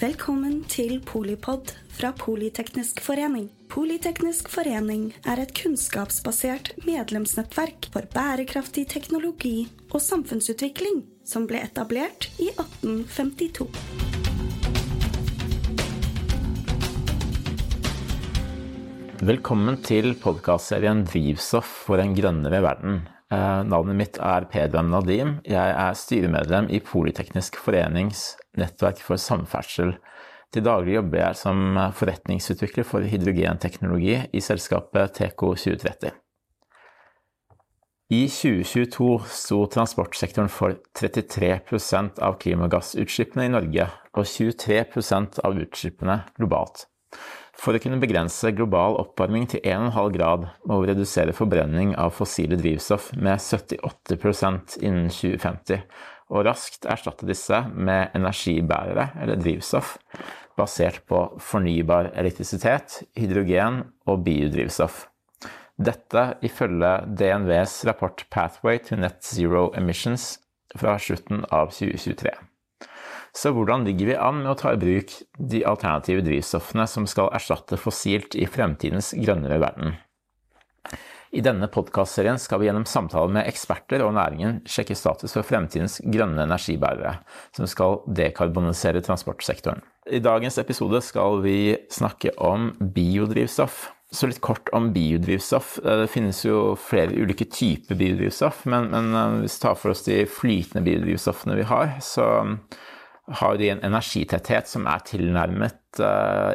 Velkommen til Polipod fra Politeknisk forening. Politeknisk forening er et kunnskapsbasert medlemsnettverk for bærekraftig teknologi og samfunnsutvikling som ble etablert i 1852. Velkommen til podkastserien 'Drivstoff for en grønnere verden'. Eh, navnet mitt er Pedram Nadim. Jeg er styremedlem i Politeknisk forenings nettverk for samferdsel. Til daglig jobber jeg som forretningsutvikler for hydrogenteknologi i selskapet TK2030. I 2022 sto transportsektoren for 33% av klimagassutslippene i Norge og 23% av utslippene globalt. For å kunne begrense global oppvarming til 1,5 grad må vi redusere forbrenning av fossile drivstoff med 78% innen 2050, og raskt erstatte disse med energibærere eller drivstoff basert på fornybar elektrisitet, hydrogen og biodrivstoff. Dette ifølge DNVs rapport Pathway to Net Zero Emissions fra slutten av 2023. Så hvordan ligger vi an med å ta i bruk de alternative drivstoffene som skal erstatte fossilt i fremtidens grønnere verden? I denne podkastserien skal vi gjennom samtaler med eksperter og næringen sjekke status for fremtidens grønne energibærere, som skal dekarbonisere transportsektoren. I dagens episode skal vi snakke om biodrivstoff. Så litt kort om biodrivstoff. Det finnes jo flere ulike typer biodrivstoff, men, men eh, hvis vi tar for oss de flytende biodrivstoffene vi har, så har de en energitetthet som er tilnærmet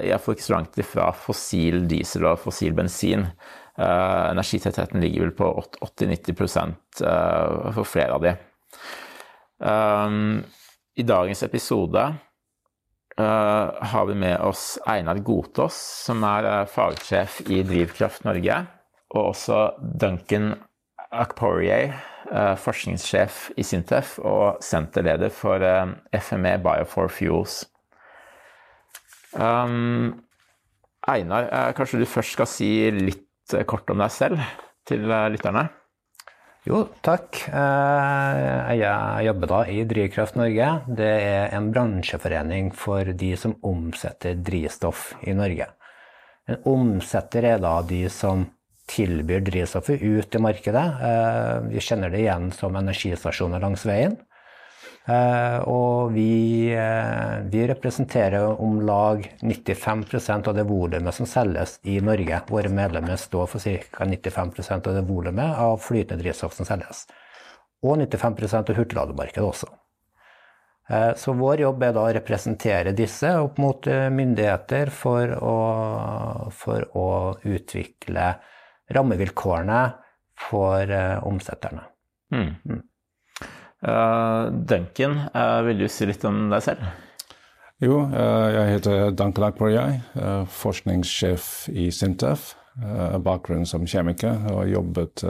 Jeg får ikke så langt ifra fossil diesel og fossil bensin. Uh, energitettheten ligger vel på 80-90 uh, for flere av de. I dagens episode har vi med oss Einar Godtås, som er fagsjef i Drivkraft Norge, og også Duncan Akporier, uh, forskningssjef i Sintef og senterleder for FME Biofor Fuels. Um, Einar, kanskje du først skal si litt kort om deg selv til lytterne? Jo, takk. Jeg jobber da i Drivkraft Norge. Det er en bransjeforening for de som omsetter drivstoff i Norge. En omsetter er da de som tilbyr drivstoffet ut til markedet. Vi kjenner det igjen som energistasjoner langs veien. Og vi, vi representerer om lag 95% av det volumet som selges i Norge. Våre medlemmer står for ca. 95% av det volumet av flytende drivstoff som selges. Og 95% av hurtiglademarkedet også. Så vår jobb er da å representere disse opp mot myndigheter for å, for å utvikle rammevilkårene for omsetterne. Mm. Mm. Uh, Duncan, uh, vil du si litt om deg selv? Jo, uh, jeg heter Duncan Akbarjai, forskningssjef i Sintef. bakgrunn som kjemiker og har jobbet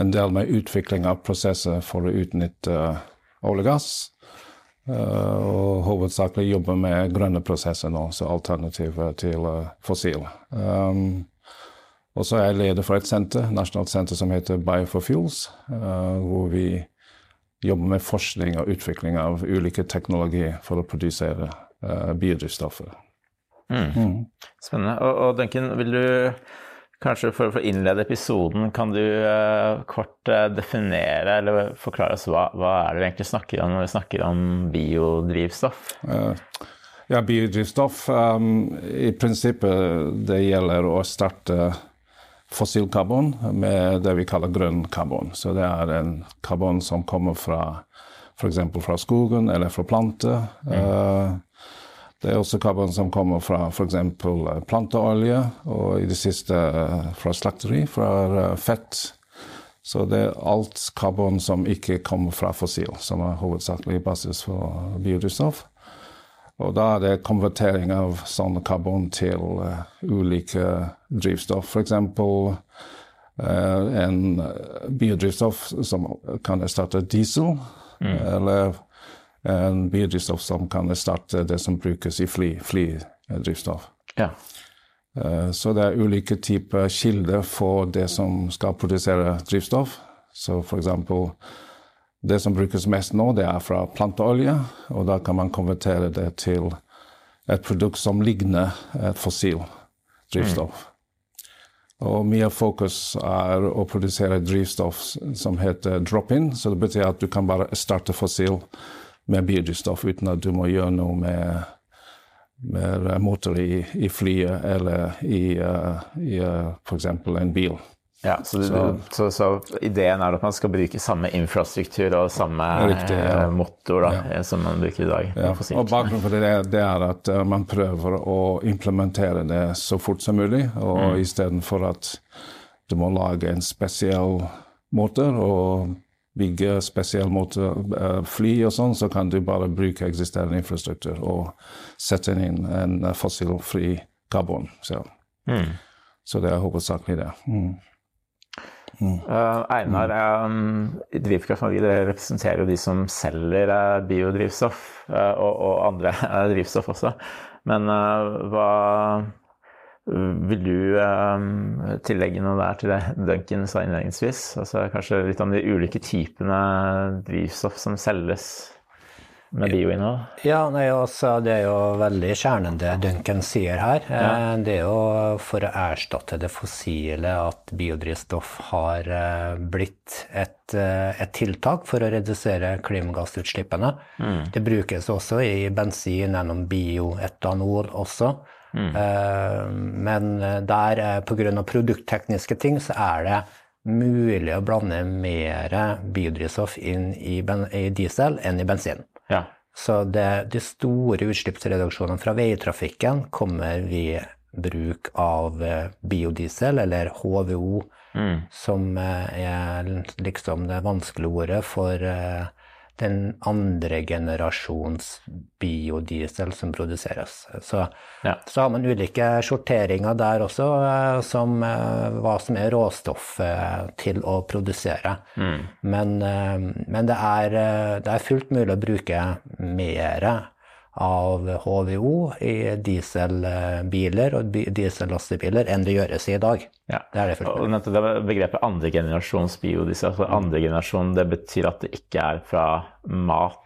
en del med utvikling av prosesser for å utnytte olje og gass. og hovedsakelig jobber med grønne prosesser nå, så alternativer til fossil. Um, og så er jeg leder for et senter, nasjonalt senter som heter Bioforfuels, hvor vi jobber med forskning og utvikling av ulike teknologier for å produsere uh, biodrivstoffer. Mm. Mm. Spennende. Og, og, Duncan, vil du kanskje for, å innlede episoden, kan du uh, kort uh, definere eller forklare oss hva, hva er det vi egentlig snakker om når vi snakker om biodrivstoff? ja, biodrivstoff um, I prinsippet det gjelder å starte fossil karbon med det vi kaller grønn karbon. Så det er en karbon som kommer fra f.eks. fra skogen eller fra planter. Mm. Det er også karbon som kommer fra f.eks. planteolje, og i det siste fra slakteri, fra fett. Så det er alt karbon som ikke kommer fra fossil, som er hovedsakelig basis for biodrivstoff. Og da er det konvertering av sånn karbon til uh, ulike drivstoff. F.eks. Uh, en biodrivstoff som kan erstatte diesel, mm. eller en biodrivstoff som kan erstatte det som brukes i fly, flydrivstoff. Ja. Uh, så det er ulike typer kilder for det som skal produsere drivstoff. Så for eksempel det som brukes mest nå, det er fra planteolje, og da kan man konvertere det til et produkt som ligner et fossil drivstoff. Og mye fokus er å produsere drivstoff som heter drop-in. Så det betyr at du kan bare starte fossil med biodrivstoff uten at du må gjøre noe med, med motor i, i flyet eller i, uh, i uh, f.eks. en bil. Ja, så, du, så, så, ideen er at man skal bruke samme infrastruktur og samme riktig, ja. Eh, motor da, ja. som man bruker i dag. Ja. Og Bakgrunnen for det, det, er at uh, man prøver å implementere det så fort som mulig, og mm. istedenfor at du må lage en spesiell motor og bygge spesiell uh, fly og sånn, så kan du bare bruke eksisterende infrastruktur og sette inn en fossilfri karbon. Så, mm. så det er hovedsakelig det. Mm. Uh, Einar, um, Drivkraft Norge representerer de som selger uh, biodrivstoff, uh, og, og, andre drivstoff også. Men hva vil du tillegge noe der til det Duncan sa innledningsvis? Altså, kanskje litt om de ulike typene drivstoff som selges? Med bioinnhold? Ja, nei, også, det er jo veldig kjernen det Duncan sier her. Ja. Eh, det er jo for å erstatte det fossile at biodrivstoff har eh, blitt et, eh, et tiltak for å redusere klimagassutslippene. Mm. Det brukes også i bensin gjennom bioetanol også. Mm. Men der, pga. produkttekniske ting, så er det mulig å blande mer biodrivstoff inn i, i diesel enn i bensin. Ja. Så det, de store utslippsreduksjonene fra veitrafikken kommer ved bruk av eh, biodiesel, eller HVO, mm. som eh, er liksom det vanskelige ordet for eh, den andre generasjons biodiesel som produseres. Så, ja. så, har man ulike sorteringer der også, eh, som eh, hva som er råstoffet til å produsere. Mm. Men, eh, men det, er, det, er, fullt mulig å bruke mer av HVO i dieselbiler og diesellastebiler enn det gjøres i dag. Ja. Det er det fullt. Og det begrepet andregenerasjons biodiesel, altså andre generasjon, det betyr at det ikke er fra mat?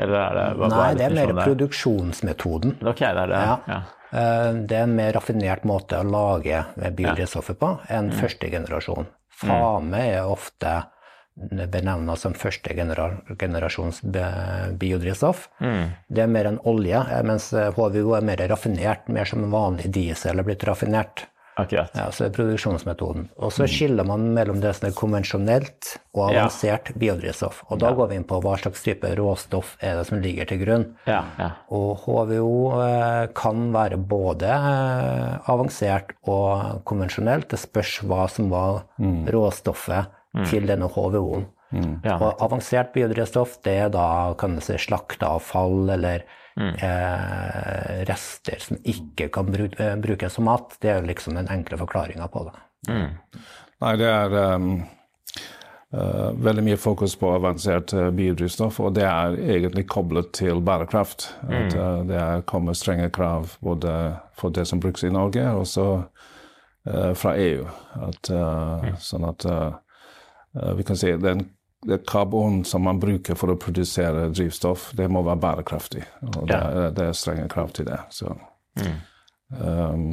Eller er det, hva, Nei, det er mer produksjonsmetoden. Ok, det er det. Ja. ja. Eh, det er en mer raffinert måte å lage biodrivstoffet på enn mm. første generasjon. Fame er ofte benevna som første generasjons biodrivstoff. Mm. Det er mer enn olje, mens HVO er mer raffinert, mer som vanlig diesel er blitt raffinert. Akkurat. Ja, så det er produksjonsmetoden. Og så mm. skiller man mellom det som er konvensjonelt og avansert ja. biodrivstoff. Og da ja. går vi inn på hva slags type råstoff er det som ligger til grunn. Ja. Og HVO eh, kan være både eh, avansert og konvensjonelt. Det spørs hva som var mm. råstoffet mm. til denne HVO-en. Mm. Ja. Og avansert biodrivstoff det er da kan du si, slakteavfall eller mm. eh, rester som ikke kan bru eh, brukes som mat. Det er liksom den enkle forklaringa på det. Mm. Nei, det er um, uh, veldig mye fokus på avansert uh, biodrivstoff, og det er egentlig koblet til bærekraft. At uh, det er kommet strenge krav både for det som brukes i Norge, og også fra EU. At, mm. Sånn at Eh, vi kan si den, det karbon som man bruker for å produsere drivstoff, det må være bærekraftig. Og det, er, det er strenge krav til det. Så. Mm. Um,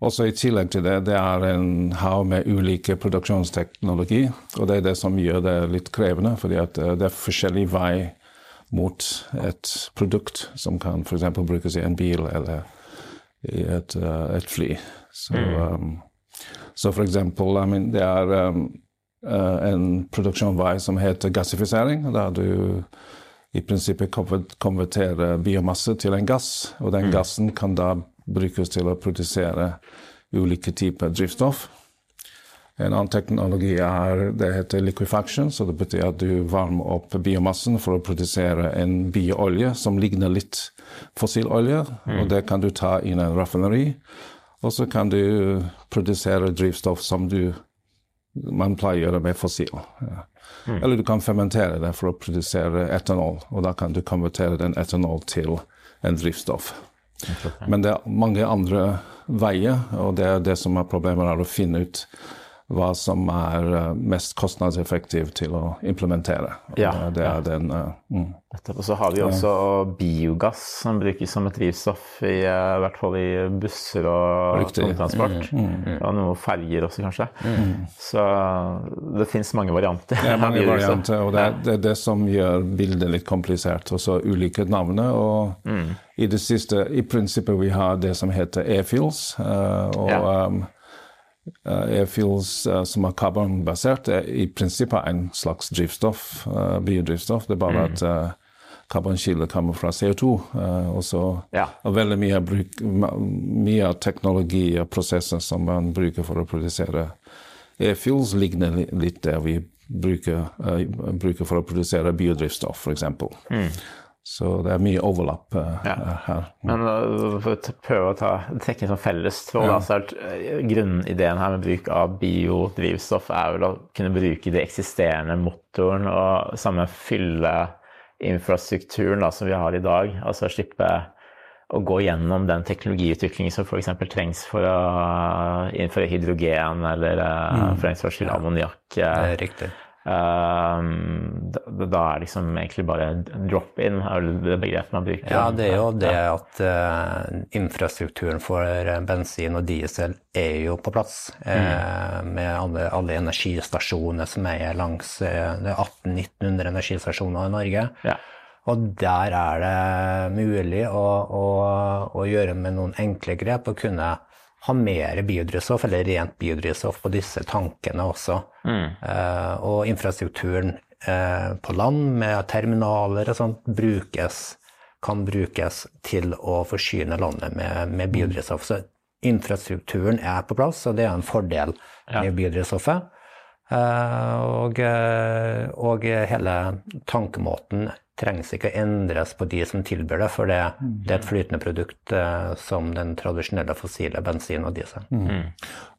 også I tillegg til det, det er en hav med ulike produksjonsteknologi. Og det er det som gjør det litt krevende, fordi at det er forskjellig vei mot et produkt som kan f.eks. brukes i en bil eller i et, uh, et fly. Så, mm. um, så for eksempel, I mean, det er um, Eh, en produksjonsvei som heter gassifisering, der du i prinsippet konverterer biomasse til en gass. Og den mm. gassen kan da brukes til å produsere ulike typer drivstoff. En annen teknologi er det heter liquefaction, så det betyr at du varmer opp biomassen for å produsere en bioolje som ligner litt fossilolje. Mm. Og det kan du ta inn en raffineri. Og så kan du produsere drivstoff som du man pleier å gjøre med fossil. Ja. Mm. Eller du kan fermentere det for å produsere etanol, og da kan du konvertere den etanol til en drivstoff. Men det er mange andre veier, og det er det som er problemet, er å finne ut hva som er uh, mest kostnadseffektivt til å implementere. Ja, det, er ja. den, uh, mm. Og så har vi også biogass som brukes som et drivstoff, i, i hvert fall i busser og Riktig. tungtransport. Mm, Og noen ferger også, kanskje. Så det fins mange varianter. Det er mange varianter, og det er, det er det som gjør bildet litt komplisert. Og så ulike navner. Og i det siste, i prinsippet, vi har det som heter e-fuels. og Ja. um, uh, e-fuels uh, som er karbonbasert, er i prinsippet en slags drivstoff, uh, biodrivstoff. Det er bare at uh, karbonkilder kommer fra CO2. uh, og så Ja. og veldig mye, bruk, mye teknologi og prosesser som man bruker for å produsere e-fuels, ligner litt det vi bruker, eh, bruker for å produsere biodrivstoff, f.eks. Så det er mye overlapp uh, Ja. her. Men uh, for å prøve å ta, trekke en sånn felles tråd, da, så grunnideen her med bruk av biodrivstoff er vel å kunne bruke de eksisterende motoren og samme infrastrukturen da, som vi har i dag. Altså slippe å gå gjennom den teknologiutviklingen som f.eks. trengs for å innføre hydrogen, eller mm. for den saks skyld ammoniakk. Det er riktig. Um, da, er liksom egentlig bare drop-in er det begrepet man bruker. Ja, det er jo det at eh, infrastrukturen for eh, bensin og diesel er jo på plass. eh, med alle, alle energistasjoner som er langs Det er 1800-1900 energistasjoner i Norge. Ja. Og der er det mulig å, å, å gjøre med noen enkle grep og kunne ha mer biodrivstoff, eller rent biodrivstoff, på disse tankene også. Eh, og infrastrukturen eh, på land med terminaler og sånt brukes, kan brukes til å forsyne landet med, med biodrivstoff. Så infrastrukturen er på plass, og det er en fordel med biodrivstoffet. Eh, og, og hele tankemåten trengs ikke å endres på de som tilbyr det, for det, det er et flytende produkt eh, som den tradisjonelle fossile bensin og diesel.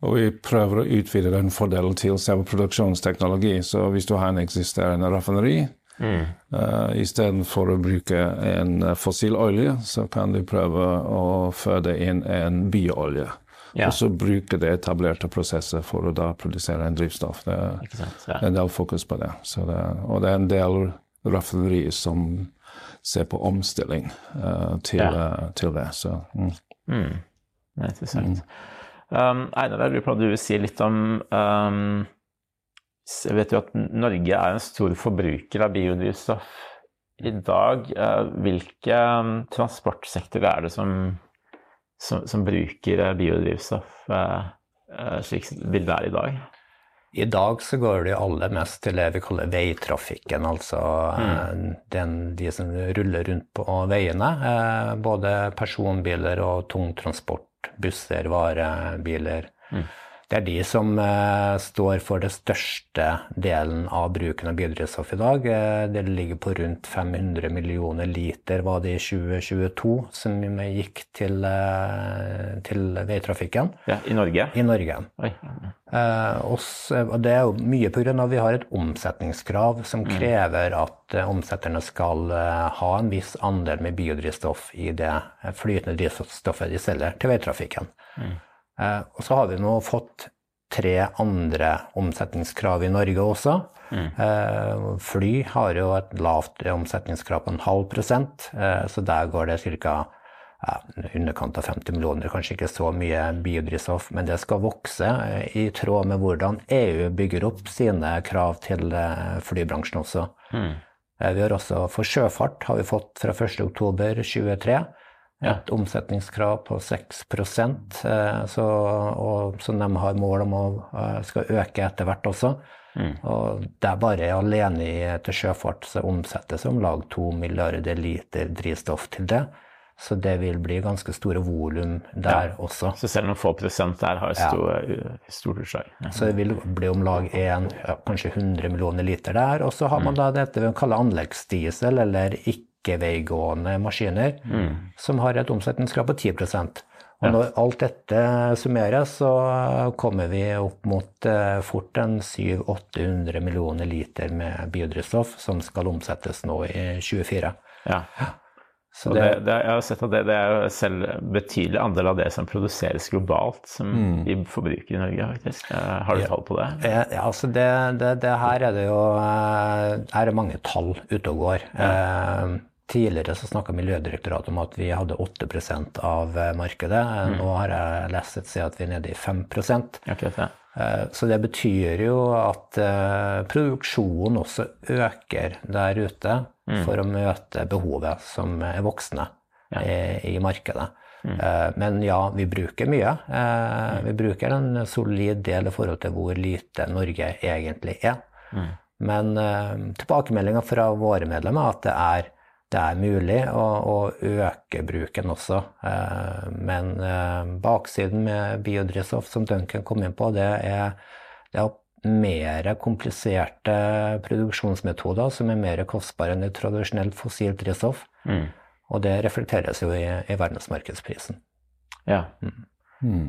Og vi prøver å utvide den fordelen til selve produksjonsteknologi. Så hvis du har en eksisterende raffineri, mm. istedenfor å bruke en eh, fossil olje, så kan du prøve å føde inn en bioolje. Ja. Og så bruke det etablerte prosesser for å da produsere en drivstoff. Det er Ja. en del fokus på det. Så det og det er en del raffinerier som ser på omstilling eh, til, eh, til det. Så, mm. Det er interessant. Um, Einar, jeg lurer på om du vil si litt om um, Jeg vet jo at Norge er en stor forbruker av biodrivstoff i dag. Uh, hvilke um, transportsektorer er det som, som, som bruker biodrivstoff uh, uh, slik det er i dag? I dag så går det jo aller mest til det vi kaller veitrafikken, altså mm. den, de som ruller rundt på veiene. eh, Både personbiler og tungtransport, busser, varebiler. Det er de som eh, står for det største delen av bruken av biodrivstoff i dag. Eh, det ligger på rundt 500 millioner liter var det i 2022 som gikk til, eh, til veitrafikken Ja, I Norge? i Norge. Oi. Eh, og det er jo mye pga. at vi har et omsetningskrav som krever at omsetterne skal ha en viss andel med biodrivstoff i det flytende drivstoffet de selger til veitrafikken. Eh, og så har vi nå fått tre andre omsetningskrav i Norge også. Eh, fly har jo et lavt omsetningskrav på en halv prosent, eh, så der går det ca. Ja, underkant av 50 millioner, kanskje ikke så mye biodrivstoff, men det skal vokse eh, i tråd med hvordan EU bygger opp sine krav til eh, flybransjen også. Mm. Vi har også For sjøfart har vi fått fra 1.10.2023 et omsetningskrav på 6 eh, så, og, som de har mål om å eh, skal øke etter hvert også. Og det er bare alene i, til sjøfart så omsettes om lag 2 milliarder liter drivstoff til det. Så det vil bli ganske store volum der også. Så selv noen få prosent der har stor, stort utslag. Ja. Så det vil bli om lag 1, kanskje 100 millioner liter der. Og så har man da dette vi kaller anleggsdiesel, eller ikke-veigående maskiner, som har et omsetningskrav på 10% Og når alt dette summeres, så kommer vi opp mot eh, fort en 700-800 millioner liter med biodrivstoff som skal omsettes nå i 2024. Ja. og det, det, jeg har sett at det, det er jo selv betydelig andel av det som produseres globalt, som mm. vi forbruker i Norge, faktisk. Har du ja. tall på det? Ja, altså det, det, her er det jo Her er mange tall ute og går. Ja. Eh, tidligere så snakka Miljødirektoratet om at vi hadde 8% av markedet. Mm. Nå har jeg lest et sted at vi er nede i 5 okay, ja. Eh, så det betyr jo at eh, produksjonen også øker der ute mm. for å møte behovet som er voksne ja. i, i, markedet. Mm. Eh, men ja, vi bruker mye. Mm. Vi bruker en solid del i forhold til hvor lite Norge egentlig er. Mm. Men tilbakemeldinga fra våre medlemmer er at det er det er mulig å, å, øke bruken også. Eh, men eh, baksiden med biodrivstoff, som Duncan kom inn på, det er, det er mer kompliserte produksjonsmetoder som er mer kostbare enn et tradisjonelt fossilt drivstoff. Mm. Og det reflekteres jo i, i verdensmarkedsprisen. Ja. Mm. Mm.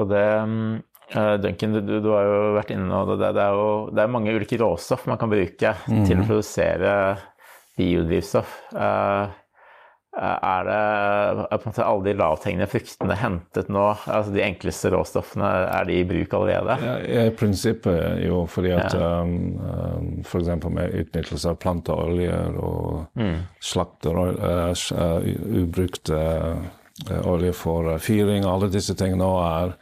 Og det uh, Duncan, du, du, har jo vært inne på det, det, er jo det er mange ulike råstoff man kan bruke til å mm. produsere biodrivstoff. Eh, er det er på en måte alle de lavthengende fruktene hentet nå? altså De enkleste råstoffene, er de i bruk allerede? Ja, I prinsippet jo, fordi at ja. um, f.eks. med utnyttelse av planteoljer og mm. slakter uh, ubrukt uh, olje for fyring, alle disse tingene nå er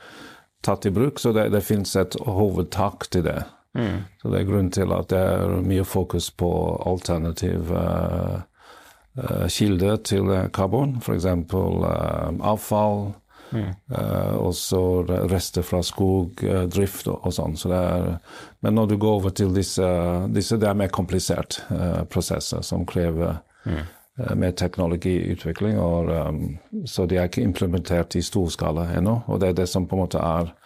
tatt i bruk. Så det, det finnes et hovedtak til det. Mm. Så det er grunnen til at det er mye fokus på alternativ uh, uh, kilde til karbon, f.eks. Uh, avfall. Mm. Uh, og så rester fra skogdrift og, og sånn. Så men når du går over til disse, disse det er mer komplisert uh, prosesser som krever mm. uh, mer teknologiutvikling. Og, um, så de er ikke implementert i stor skala ennå. Og det er det som på en måte er uh,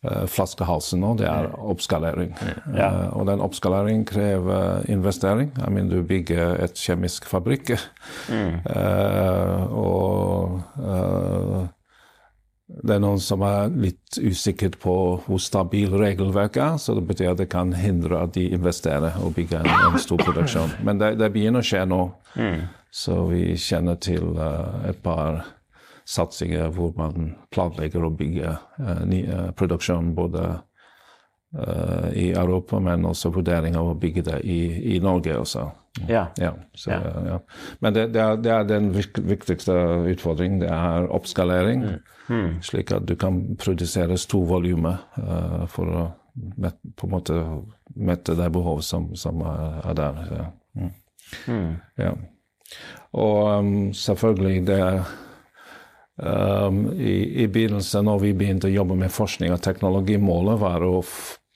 flaskehalsen nå, det er oppskalering. Ja. Uh, og den oppskaleringen krever investering. Jeg mener, du bygger et kjemisk fabrikk, mm. uh, og det er noen som er litt usikker på hvor stabil regelverket er, så det betyr at det kan hindre at de investerer og bygger en, en stor produksjon. Men det, det begynner å skje nå, mm. så vi kjenner til et par satsinger hvor man planlegger å bygge uh, ny uh, produksjon både uh, i Europa, men også vurdering av å bygge det i, i Norge også. Ja. ja, så, ja. Men det, det, er, det, er, den viktigste utfordringen. Det er oppskalering, mm. Mm. slik at du kan produsere store volumer for å met, på en måte mette det behovet som, som er, der. Mm. mm. Ja. Og um, selvfølgelig det er Um, i, I begynnelsen, når vi begynte å jobbe med forskning og teknologi, målet var å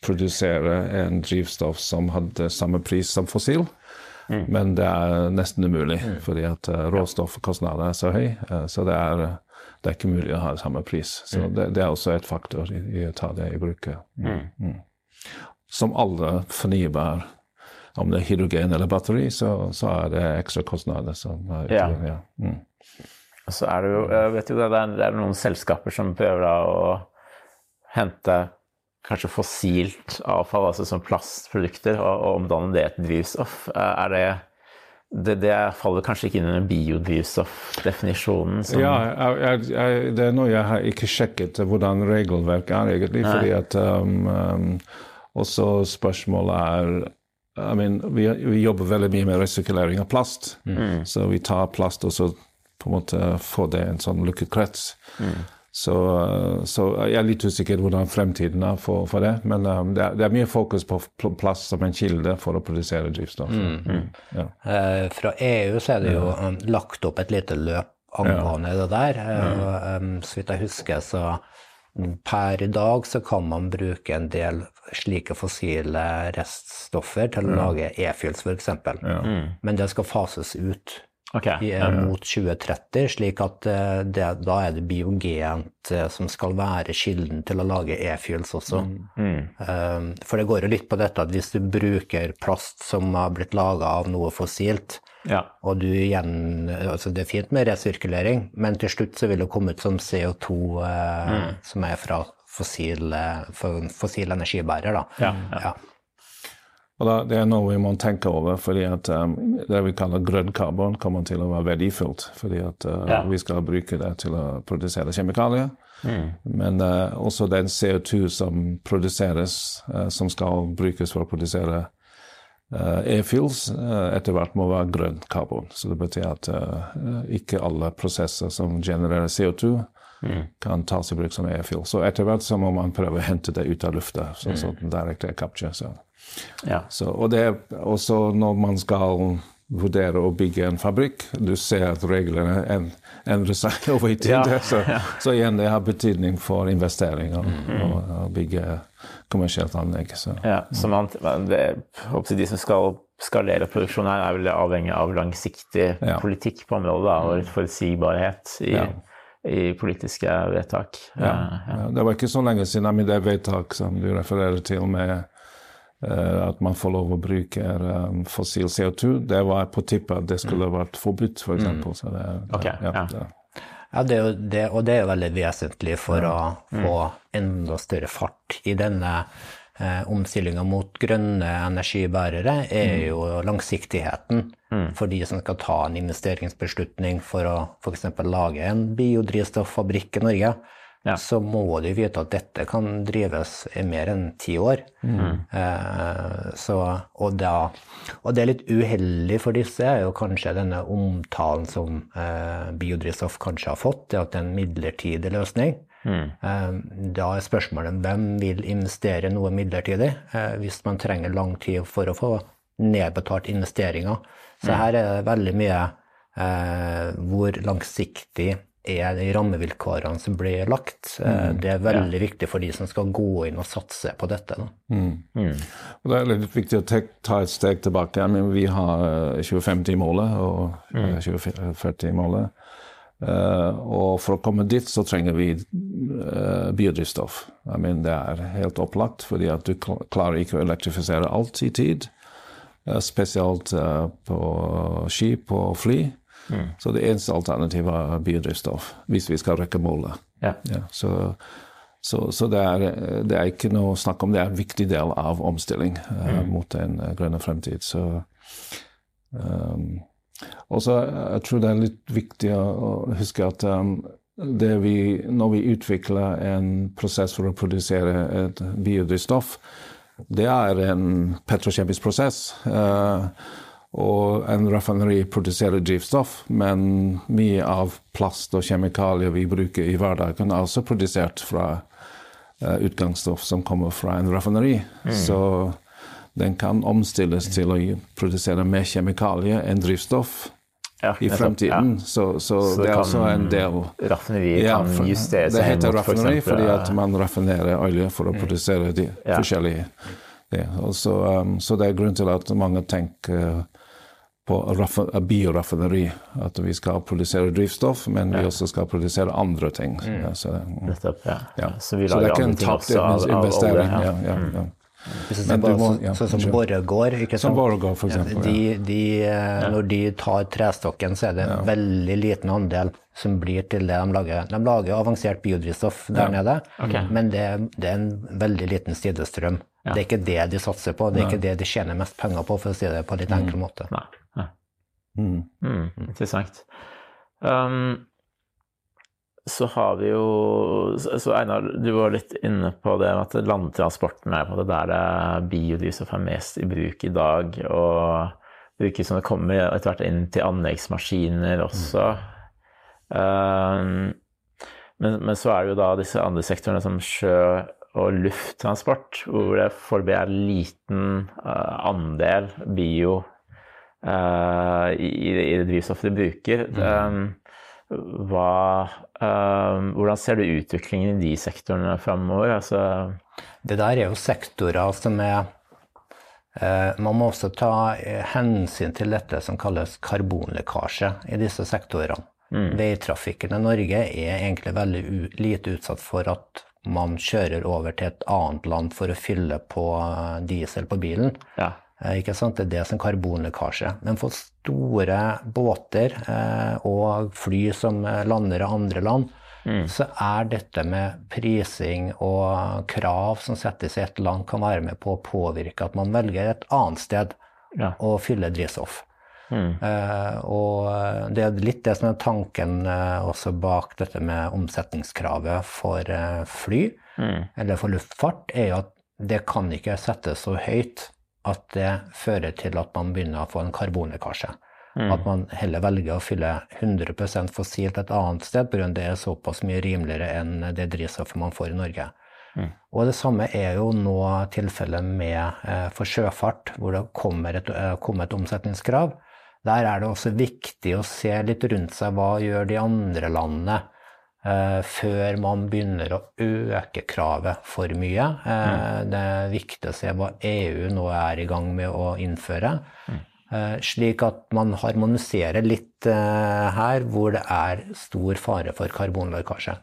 produsere en drivstoff som hadde samme pris som fossil. Mm. Men det er nesten umulig, mm. fordi at uh, råstoffkostnader er så høy. Uh, så det er, det er, ikke mulig å ha samme pris. Så mm. det, det, er også et faktor i, i, å ta det i bruk. Mm. Mm. Mm. Som alle fornybare om det er hydrogen eller batteri, så, så er det ekstra kostnader som er ja. ja. Mm. Så er det jo jeg vet jo det, det er noen selskaper som prøver da å hente kanskje fossilt avfall, altså som plastprodukter, og, og omdanne det til drivstoff. Er det det, det, faller kanskje ikke inn under biodrivstoffdefinisjonen? Som... Ja, jeg, jeg, det er noe jeg har ikke sjekket hvordan regelverket er, egentlig. Nei. fordi at um, um, Også spørsmålet er I mean, vi, vi, jobber veldig mye med resirkulering av plast. Mm. Så vi tar plast og så på en måte få det en sånn lukket krets. Mm. Så, så, jeg er litt usikker hvordan fremtiden er for, for det. Men um, det, er, det, er, mye fokus på plass som en kilde for å produsere drivstoff. Mm. Mm. Ja. Eh, fra EU så er det jo um, lagt opp et lite løp angående ja. det der. Eh, um, så vidt jeg husker, så per i dag så kan man bruke en del slike fossile reststoffer til å lage e-fuels, f.eks. Ja. Mm. Men det skal fases ut okay. i, mot 2030, slik at eh, det, da er det biogent eh, som skal være kilden til å lage e-fuels også. Mm. Um, for det går jo litt på dette at hvis du bruker plast som har blitt laga av noe fossilt, ja. og du igjen altså Det er fint med resirkulering, men til slutt så vil det komme ut som CO2 uh, mm. som er fra fossil, fossil energibærer. Da. Ja, ja. Og da, Det er noe vi må tenke over, fordi at um, det vi kaller grønn karbon kommer til å være verdifullt. Fordi at uh, Ja. vi skal bruke det til å produsere kjemikalier. Mm. Men uh, også den CO2 som produseres, uh, som skal brukes for å produsere uh, e-fuels, uh, etter hvert må være grønn karbon. Så det betyr at uh, ikke alle prosesser som genererer CO2, kan tas i bruk som e-fuel. Så etter hvert så må man prøve å hente det ut av lufta, sånn som direkte capture. Så. Ja. Så, og det er også når man skal vurdere å bygge en fabrikk, du ser at reglene en, endrer seg over tid. Ja, Så, så igjen, det har betydning for investeringer og, og bygge kommersielt anlegg. Så. Ja, så man, det, De som skal skalere produksjon her, er vel avhengig av langsiktig Ja. politikk på området da, og forutsigbarhet i, i politiske vedtak. Ja. Det var ikke så lenge siden med det vedtak som du refererer til med at man får lov å bruke um, fossil CO2. Det var på tippet at det skulle vært forbudt, f.eks. For eksempel. så det, det, okay, ja, ja. det- Ja, det, er jo det, og det er jo veldig vesentlig for å få enda større fart i denne eh, omstillinga mot grønne energibærere, er jo langsiktigheten for de som skal ta en investeringsbeslutning for å f.eks. lage en biodrivstoffabrikk i Norge. Ja. Så må de vite at dette kan drives i mer enn ti år. Eh, så, og, da, og det er litt uheldig for disse, er jo kanskje denne omtalen som eh, biodrivstoff kanskje har fått, det at det er en midlertidig løsning. Eh, da er spørsmålet hvem vil investere noe midlertidig eh, hvis man trenger lang tid for å få nedbetalt investeringer. Så her er det veldig mye eh, hvor langsiktig er de rammevilkårene som blir lagt. Mm. det er veldig viktig for de som skal gå inn og satse på dette. Da. Og det er litt viktig å ta et steg tilbake. Jeg mener, vi har eh, 2050-målet og eh, 2040-målet. Eh, og for å komme dit så trenger vi eh, biodrivstoff. Jeg mener, det er helt opplagt, fordi at du kl- klarer ikke å elektrifisere alt i tid. eh, spesielt eh, på skip og fly. Så det eneste alternativet er biodrivstoff, hvis vi skal rekke målet. Ja. Ja, så så, så det, er, det er ikke noe snakk om det er en viktig del av omstilling eh, mot en uh, grønne fremtid. Så um, også, eh, jeg tror det er litt viktig å, huske at um, det vi, når vi utvikler en prosess for å produsere et biodrivstoff, det er en petrokjemisk prosess. eh, og en raffineri produserer drivstoff, men mye av plast og kjemikalier vi bruker i hverdagen, er også produsert fra eh, utgangsstoff som kommer fra en raffineri. Så den kan omstilles til å produsere mer kjemikalier enn drivstoff Ja, i fremtiden. fremtiden. Så, så, Så det er også en del Ja. Raffineriet Ja, kan justere seg Det heter raffineri for fordi at man raffinerer olje for å produsere de Ja. forskjellige det. Og så, um, så det er grunn til at mange tenker på raffi- bioraffineri. At vi skal produsere drivstoff, men vi også skal produsere andre ting. Mm. så, Nettopp, ja. ja. Så vi så det er ikke en tapt investering. av, av. Ja. Ja, ja, ja. Men du må- ja, sånn som unnskyld. Borregaard, ikke Som sant? Borregaard, for eksempel. De, ja. de, eh, Når de tar trestokken, så er det en veldig liten andel som blir til det de lager. De lager avansert biodrivstoff der nede, men det, det er en veldig liten sidestrøm. Det er ikke det de satser på, det er ikke det de tjener mest penger på, for å si det på en litt enkel måte. Nei. Mm. Mm, interessant. Um, så har vi jo Så Einar, du var litt inne på det at landtransporten er på det der biodrivstoff er mest i bruk i dag. Og brukes som det kommer etter hvert inn til anleggsmaskiner også. Um, men, men så er det jo da disse andre sektorene som sjø- og lufttransport, hvor det foreløpig er liten uh, andel bio i, i det drivstoffet de bruker. Um, hva, um, hvordan ser du utviklingen i de sektorene framover? Altså, Det der er jo sektorer som er eh, Man må også ta eh, hensyn til dette som kalles karbonlekkasje i disse sektorene. Veitrafikken i Norge er egentlig veldig lite utsatt for at man kjører over til et annet land for å fylle på eh, diesel på bilen. ja. Eh, Ikke sant? Det er det som karbonlekkasje. Men for store båter eh, og fly som eh, lander i andre land, mm. så er dette med prising og krav som settes i et land, kan være med på å påvirke at man velger et annet sted ja. å fylle drivstoff. Mm. Uh, og det er litt det som er tanken uh, også bak dette med omsetningskravet for uh, fly, mm. eller for luftfart, er jo at det kan ikke settes så høyt at det fører til at man begynner å få en karbonlekkasje. Mm. At man heller velger å fylle 100% fossilt et annet sted pga. det er såpass mye rimeligere enn det drivstoffet man får i Norge. Mm. Og det samme er jo nå tilfellet med eh, for sjøfart, hvor det kommer et, eh, kommer et omsetningskrav. Der er det også viktig å se litt rundt seg hva gjør de andre landene før man begynner å øke kravet for mye. Eh, mm. Det er viktig å se hva EU nå er i gang med å innføre. Mm. Eh, slik at man harmoniserer litt eh, her hvor det er stor fare for karbonlekkasje.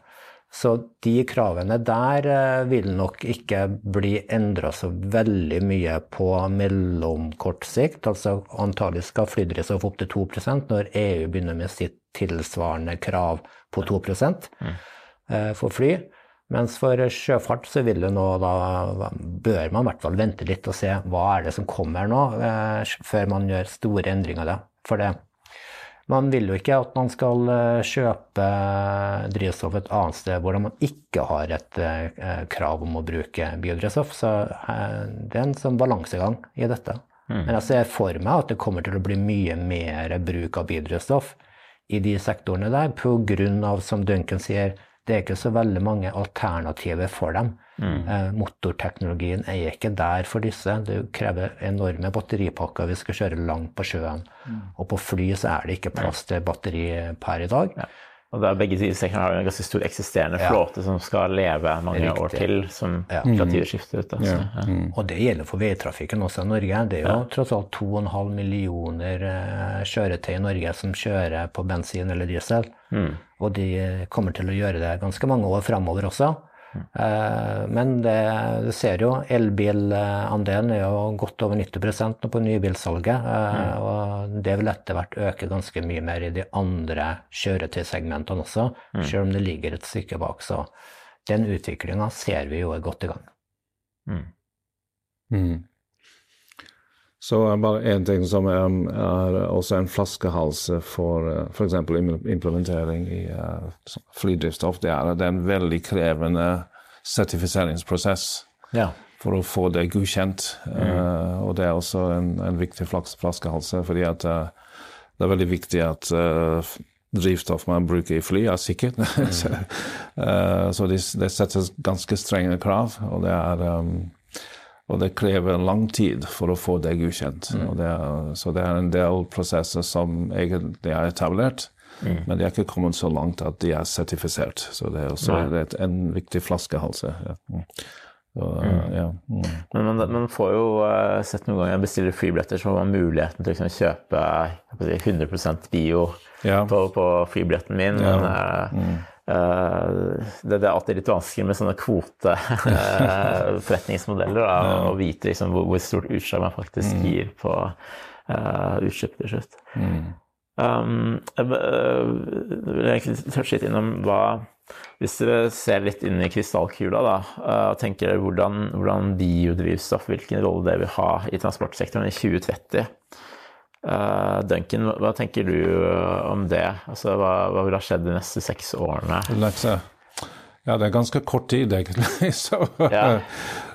Så de kravene der eh, vil nok ikke bli endra så veldig mye på mellomkort sikt. Altså antagelig skal flydrivstoff opp til 2% når EU begynner med sitt tilsvarende krav på 2 mm. for fly. Mens for sjøfart så vil det nå da bør man i hvert fall vente litt og se hva er det som kommer nå, eh, før man gjør store endringer da. For det, man vil jo ikke at man skal eh, kjøpe drivstoff et annet sted hvor man ikke har et eh, krav om å bruke biodrivstoff. Så eh, det er en sånn balansegang i dette. Mm. Men jeg ser for meg at det kommer til å bli mye mer bruk av biodrivstoff i de sektorene der, pga. som Duncan sier, det er ikke så veldig mange alternativer for dem. Mm. Eh, motorteknologien er ikke der for disse. Det krever enorme batteripakker hvis vi skal kjøre langt på sjøen. Mm. Og på fly så er det ikke plass til batteri per i dag. Ja. Og da begge sektorene har en ganske stor eksisterende ja. flåte som skal leve mange Riktig. år til, som ja. skifter ut. Altså. Ja. Mm. Og det gjelder for veitrafikken også i Norge. Det er jo tross alt 2,5 millioner uh, kjøretøy i Norge som kjører på bensin eller diesel. Mm. Og de kommer til å gjøre det ganske mange år framover også. Eh, men det, du ser jo elbilandelen er jo godt over 90 nå på nybilsalget. Eh, mm. Og det vil etter hvert øke ganske mye mer i de andre kjøretøysegmentene også, mm. selv om det ligger et stykke bak. Så den utviklinga ser vi jo er godt i gang. Mm. Så bare én ting som er, er, også en flaskehals for eh, f.eks. implementering i uh, flydrivstoff. Det er, det er en veldig krevende sertifiseringsprosess ja. for å få det godkjent. Mm. Uh, og det er også en, en viktig flaskehals, fordi at uh, det er veldig viktig at uh, drivstoff man bruker i fly, er sikkert. Mm. så, så det, det settes ganske strenge krav, og det er um, og det krever en lang tid for å få det godkjent. Mm. Det er, så det er en del prosesser som egentlig er etablert, mm. men de er ikke kommet så langt at de er sertifisert. Så det er også det er en viktig flaskehals. Ja. Mm. Så, mm. ja. Mm. Men man, man, får jo uh, sett noen ganger bestiller flybilletter, så har man muligheten til å liksom, kjøpe si, 100% bio ja. på, på flybilletten min. Men, Eh, det, det, er alltid litt vanskelig med sånne kvoteforretningsmodeller ja. å vite liksom hvor, hvor, stort utslag man faktisk mm. gir på uh, utslipp til slutt. Mm. Um, jeg vil egentlig touche litt innom hva Hvis dere ser litt inn i krystallkula da, og tenker hvordan, hvordan biodrivstoff, hvilken rolle det vil ha i transportsektoren i 2030 Uh, Duncan, hva, tenker du eh, om det? Altså, hva, hva vil ha skjedd de neste seks årene? Ja, det er ganske kort tid, egentlig. så, yeah.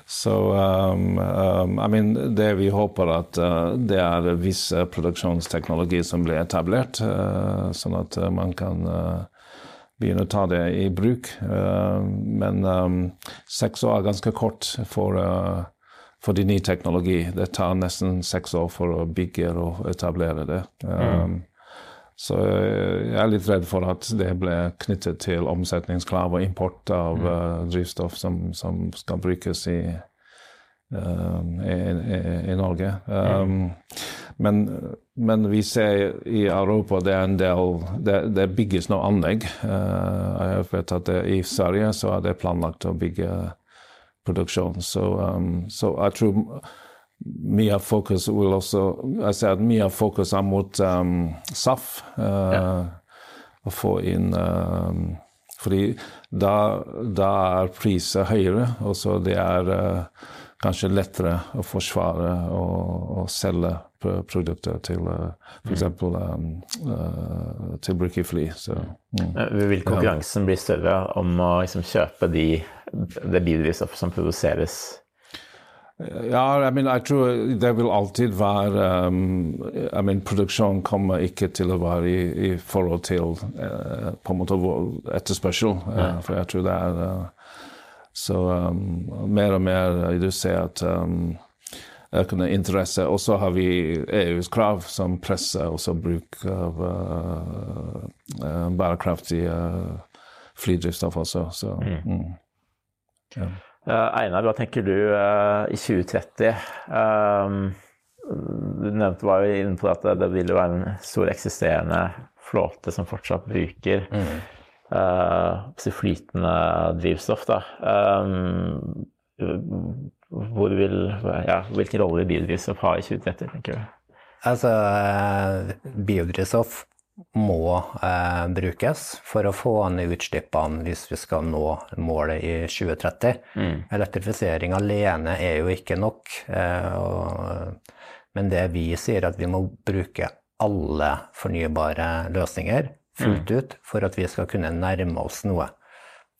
så um, um, I mean, det vi håper at uh, det er viss produksjonsteknologi som blir etablert, uh, sånn at uh, man kan begynne å ta det i bruk. men um, seks år er ganske kort for fordi ny teknologi. Det tar nesten seks år for å bygge og etablere det. Mm. Um, så jeg er litt redd for at det ble knyttet til omsetningskrav og import av mm. uh, drivstoff som, som, skal brukes i, um, i, i, i Norge. Um, mm. men, men, vi ser i Europa det er en del Det, det bygges nå anlegg. Uh, jeg vet at det, I Sverige så er det planlagt å bygge production. So, um, so I tror mye fokus vil også Jeg ser at mye fokus er mot um, SAF. Uh, ja. Å få inn um, Fordi da, da er priser høyere, og så det er uh, kanskje lettere å forsvare og, og selge produkter til uh, f.eks. Um, uh, til brukerfly. Så, mm. Vil konkurransen bli større om å liksom, kjøpe de, det biodrivstoffet som produseres? Ja, I, mean, jeg tror det vil alltid være um, I mean, Produksjon kommer ikke til å være i, i forhold til uh, på en måte etterspørsel. Uh, for jeg tror det er uh, Så um, mer og mer du ser at um, økende interesse. Og så har vi EUs krav som presser også bruk av bærekraftig flydrivstoff også. Så, mm. Ja. Eh, Einar, hva tenker du eh, i 2030? Eh, du nevnte var jo inne på at det vil være en stor eksisterende flåte som fortsatt bruker mm. flytende drivstoff. Da. Vil, ja, hvilken rolle vil biodrivstoff ha i 2030, tenker du? Altså, biodrivstoff må eh, brukes for å få ned utslippene hvis vi skal nå målet i 2030. Mm. Elektrifisering alene er jo ikke nok. Eh, og, men det vi sier, at vi må bruke alle fornybare løsninger fullt mm. ut for at vi skal kunne nærme oss noe.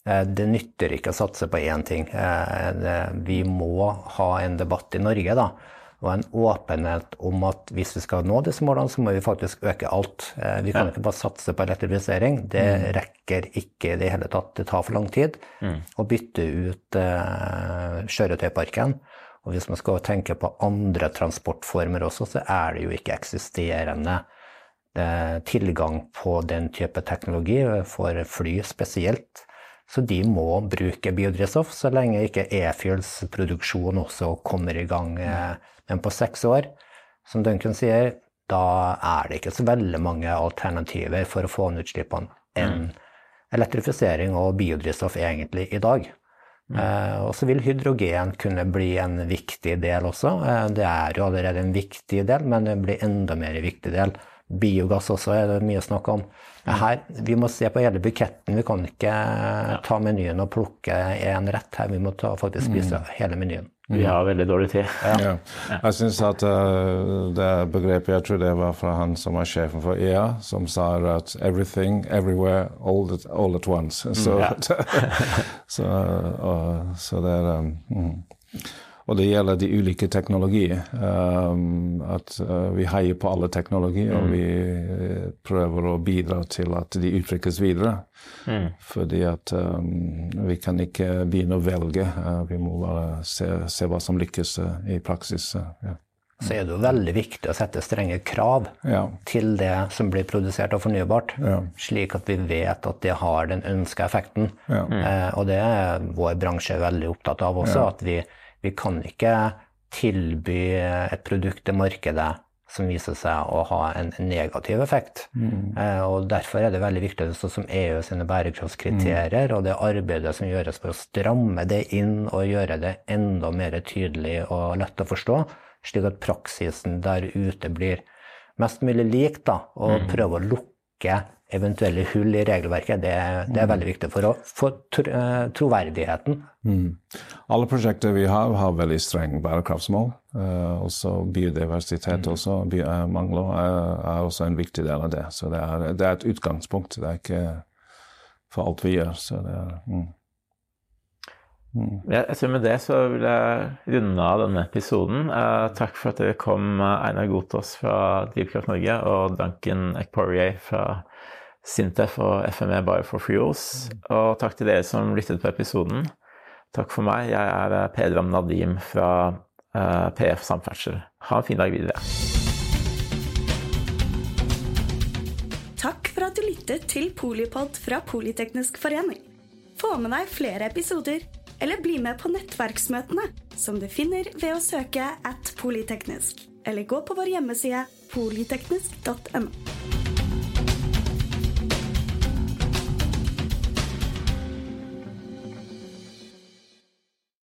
Eh, det nytter ikke å satse på én ting. Eh, vi må ha en debatt i Norge da, og en åpenhet om at hvis vi skal nå disse målene, så må vi faktisk øke alt. Eh, vi kan ja. ikke bare satse på elektrifisering. Det mm. rekker ikke i det hele tatt. Det tar for lang tid mm. å bytte ut uh, kjøretøyparken. Og hvis man skal tenke på andre transportformer også, så er det jo ikke eksisterende uh, tilgang på den type teknologi for fly spesielt. Så de må bruke biodrivstoff så lenge ikke e-fuels produksjon også kommer i gang. Uh, men på seks år, som Duncan sier, da er det ikke så veldig mange alternativer for å få ned utslippene enn mm. elektrifisering og biodrivstoff egentlig i dag. Mm. Eh, og så vil hydrogen kunne bli en viktig del også. Eh, det er jo allerede en viktig del, men det blir enda mer en viktig del. Biogass også er det mye snakk om. Mm. Her, vi må se på hele buketten. Vi kan ikke ta menyen og plukke én rett her. Vi må ta, faktisk spise mm. hele menyen. Vi har veldig dårlig tid. Ja. Ja. Jeg syns at uh, det begrepet Jeg tror det var fra han som var sjefen for EA, som sa at 'everything, everywhere, all, at, all at once'. Så, mm, ja. så, uh, så, det er um, mm. Og det gjelder de ulike teknologier. Um, at uh, vi heier på alle teknologier, mm. og vi uh, prøver å bidra til at de uttrykkes videre. Mm. Fordi at um, vi kan ikke begynne å velge. Uh, vi må bare se, se, hva som lykkes uh, i praksis. Ja. Så er det jo veldig viktig å sette strenge krav ja. til det som blir produsert av fornybart, ja. slik at vi vet at det har den ønska effekten. Mm. og det er vår bransje veldig opptatt av også, at vi vi kan ikke tilby et produkt til markedet som viser seg å ha en negativ effekt. Mm. Eh, og Derfor er det veldig viktig, sånn som EU sine bærekraftskriterier mm. og det arbeidet som gjøres for å stramme det inn og gjøre det enda mer tydelig og lett å forstå, slik at praksisen der ute blir mest mulig lik, da, og mm. prøve å lukke eventuelle hull i regelverket, det, det er mm. veldig viktig for å få eh, troverdigheten. Mm. Alle prosjekter vi har, har veldig streng bærekraftsmål. Uh, også biodiversitet mm. også, bi uh, mangler, er, er, også en viktig del av det. Så det er, det er, et utgangspunkt. Det er ikke for alt vi gjør. Så det er mm. Mm. Jeg tror Med det så vil jeg runde av denne episoden. Uh, takk for at dere kom, Einar Gotaas fra Drivkraft Norge og Duncan Ekporier fra Sintef og FME Bioforfuels. Og takk til dere som lyttet på episoden. Takk for meg. Jeg er eh, Pedram Nadim fra eh, PF Samferdsel. Ha en fin dag videre. Takk for at du lyttet til Polipod fra Politeknisk forening. Få med deg flere episoder, eller bli med på nettverksmøtene, som du finner ved å søke at polyteknisk, eller gå på vår hjemmeside polyteknisk.no.